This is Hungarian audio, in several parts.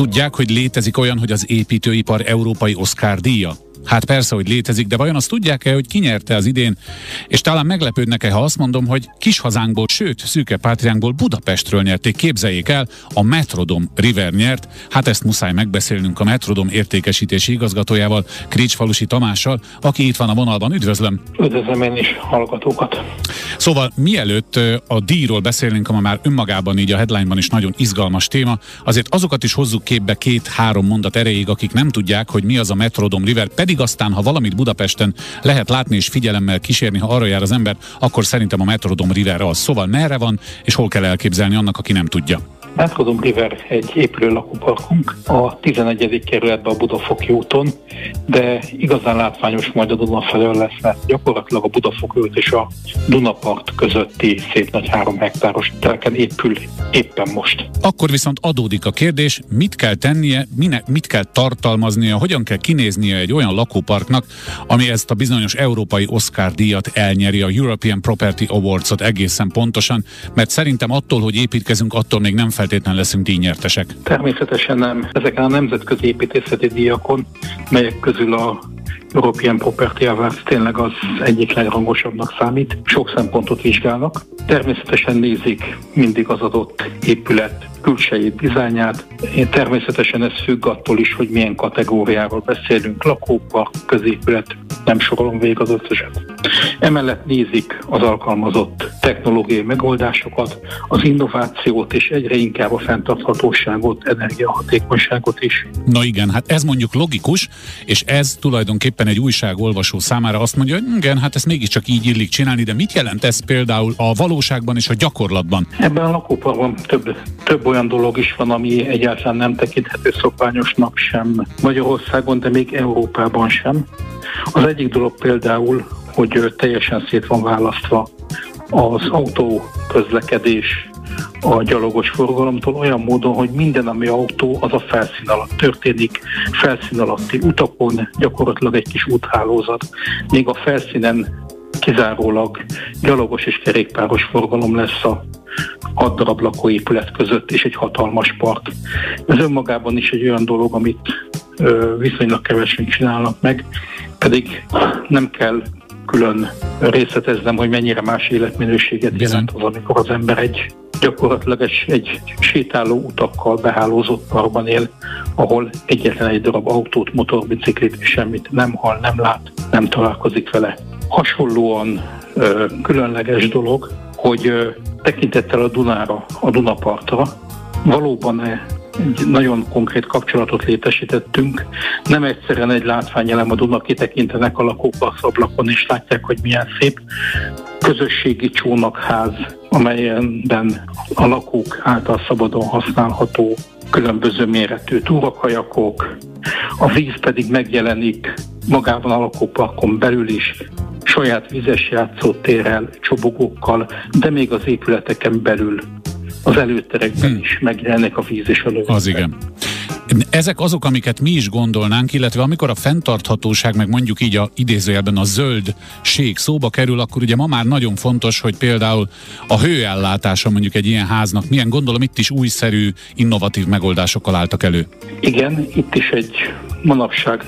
Tudják, hogy létezik olyan, hogy az építőipar európai Oscar díja? Hát persze, hogy létezik, de vajon azt tudják-e, hogy kinyerte az idén? És talán meglepődnek-e, ha azt mondom, hogy kis hazánkból, sőt, szűke pátriánkból Budapestről nyerték, képzeljék el, a Metrodom River nyert. Hát ezt muszáj megbeszélnünk a Metrodom értékesítési igazgatójával, Krics Falusi Tamással, aki itt van a vonalban. Üdvözlöm! Üdvözlöm én is hallgatókat! Szóval mielőtt a díjról beszélnénk, ami már önmagában így a headlineban is nagyon izgalmas téma, azért azokat is hozzuk képbe két-három mondat erejéig, akik nem tudják, hogy mi az a Metrodom River, pedig pedig aztán, ha valamit Budapesten lehet látni és figyelemmel kísérni, ha arra jár az ember, akkor szerintem a Metrodom River az. Szóval merre van, és hol kell elképzelni annak, aki nem tudja. Metrodom River egy épülő lakóparkunk a 11. kerületben a Budafoki úton, de igazán látványos majd a Duna felől lesz, mert gyakorlatilag a Budafoki út és a Dunapart közötti szép nagy három hektáros telken épül éppen most. Akkor viszont adódik a kérdés, mit kell tennie, mine, mit kell tartalmaznia, hogyan kell kinéznie egy olyan lakóparknak, ami ezt a bizonyos európai Oscar díjat elnyeri, a European Property Awards-ot egészen pontosan, mert szerintem attól, hogy építkezünk, attól még nem feltétlenül leszünk díjnyertesek. Természetesen nem. Ezeken a nemzetközi építészeti díjakon, melyek közül a European Property Awards tényleg az egyik legrangosabbnak számít. Sok szempontot vizsgálnak. Természetesen nézik mindig az adott épület külsejét, dizájnját. Természetesen ez függ attól is, hogy milyen kategóriáról beszélünk, lakópark, középület, nem sorolom végig az összeset. Emellett nézik az alkalmazott technológiai megoldásokat, az innovációt és egyre inkább a fenntarthatóságot, energiahatékonyságot is. Na igen, hát ez mondjuk logikus, és ez tulajdonképpen egy újságolvasó számára azt mondja, hogy igen, hát ezt mégiscsak így illik csinálni, de mit jelent ez például a valóságban és a gyakorlatban? Ebben a lakóparkban több, több olyan dolog is van, ami egyáltalán nem tekinthető szokványosnak sem Magyarországon, de még Európában sem. Az egyik dolog például, hogy teljesen szét van választva az autó közlekedés a gyalogos forgalomtól olyan módon, hogy minden, ami autó, az a felszín alatt történik, felszín alatti utakon, gyakorlatilag egy kis úthálózat. Még a felszínen kizárólag gyalogos és kerékpáros forgalom lesz a hat darab lakóépület között, és egy hatalmas park. Ez önmagában is egy olyan dolog, amit viszonylag kevesen csinálnak meg, pedig nem kell külön részleteznem, hogy mennyire más életminőséget Bizony. jelent az, amikor az ember egy gyakorlatilag egy, egy sétáló utakkal behálózott parkban él, ahol egyetlen egy darab autót, motorbiciklit semmit nem hall, nem lát, nem találkozik vele. Hasonlóan ö, különleges dolog, hogy ö, tekintettel a Dunára, a Dunapartra, valóban nagyon konkrét kapcsolatot létesítettünk. Nem egyszerűen egy látványelem a Duna kitekintenek a lakók az és látják, hogy milyen szép. Közösségi csónakház, amelyenben a lakók által szabadon használható különböző méretű túrakajakok, a víz pedig megjelenik magában a lakóparkon belül is, saját vizes játszótérrel, csobogókkal, de még az épületeken belül az előterekben hmm. is megjelennek a víz és a lövő. Az igen. Ezek azok, amiket mi is gondolnánk, illetve amikor a fenntarthatóság, meg mondjuk így a idézőjelben a zöldség szóba kerül, akkor ugye ma már nagyon fontos, hogy például a hőellátása mondjuk egy ilyen háznak milyen, gondolom itt is újszerű, innovatív megoldásokkal álltak elő. Igen, itt is egy manapság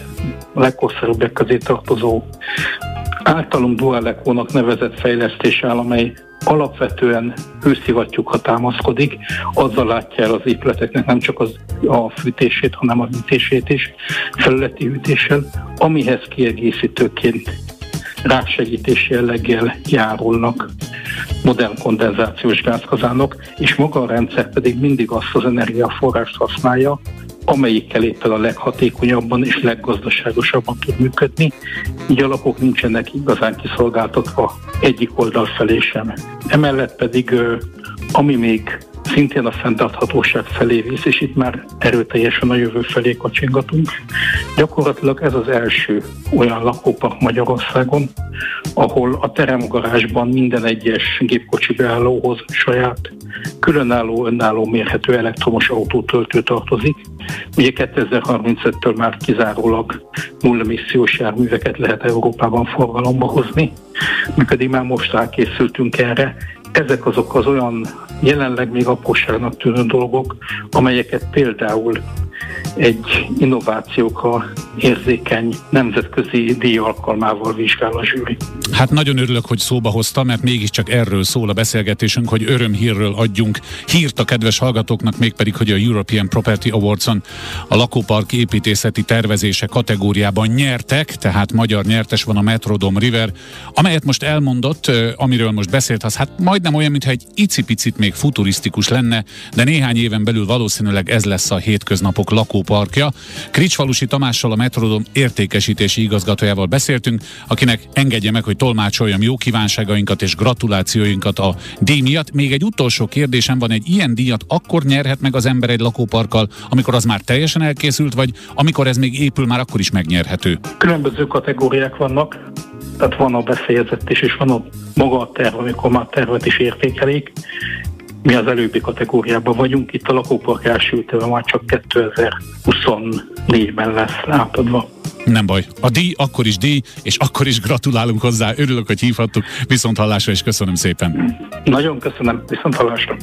legkorszerűbbek közé tartozó általunk dualekónak nevezett fejlesztés áll, amely alapvetően hőszivattyúkra támaszkodik, azzal látja el az épületeknek nem csak az, a fűtését, hanem a hűtését is, felületi hűtéssel, amihez kiegészítőként ráksegítés jelleggel járulnak modern kondenzációs gázkazánok, és maga a rendszer pedig mindig azt az energiaforrást használja, amelyikkel éppen a leghatékonyabban és leggazdaságosabban tud működni, így a lakók nincsenek igazán kiszolgáltatva egyik oldal felé sem. Emellett pedig, ami még szintén a fenntarthatóság felé visz, és itt már erőteljesen a jövő felé kacsingatunk. Gyakorlatilag ez az első olyan lakópark Magyarországon, ahol a teremgarázsban minden egyes gépkocsi beállóhoz saját különálló, önálló mérhető elektromos autótöltő tartozik. Ugye 2035-től már kizárólag nullmissziós járműveket lehet Európában forgalomba hozni, mi pedig már most rákészültünk erre, ezek azok az olyan jelenleg még apróságnak tűnő dolgok, amelyeket például egy innovációkra érzékeny nemzetközi díj alkalmával vizsgál a zsűri. Hát nagyon örülök, hogy szóba hozta, mert mégiscsak erről szól a beszélgetésünk, hogy örömhírről adjunk hírt a kedves hallgatóknak, mégpedig, hogy a European Property Awards-on a lakópark építészeti tervezése kategóriában nyertek, tehát magyar nyertes van a Metrodom River, amelyet most elmondott, amiről most beszélt, az hát majdnem olyan, mintha egy icipicit még futurisztikus lenne, de néhány éven belül valószínűleg ez lesz a hétköznapok lakóparkja. Kricsfalusi Tamással a Metrodom értékesítési igazgatójával beszéltünk, akinek engedje meg, hogy tolmácsoljam jó kívánságainkat és gratulációinkat a díj miatt. Még egy utolsó kérdésem van, egy ilyen díjat akkor nyerhet meg az ember egy lakóparkkal, amikor az már teljesen elkészült, vagy amikor ez még épül, már akkor is megnyerhető? Különböző kategóriák vannak, tehát van a befejezettés és van a maga a terv, amikor már tervet is értékelik. Mi az előbbi kategóriában vagyunk, itt a lakópark első már csak 2024-ben lesz átadva. Nem baj. A díj akkor is díj, és akkor is gratulálunk hozzá. Örülök, hogy hívhattuk. Viszont hallásra, és köszönöm szépen. Nagyon köszönöm. Viszont hallásra.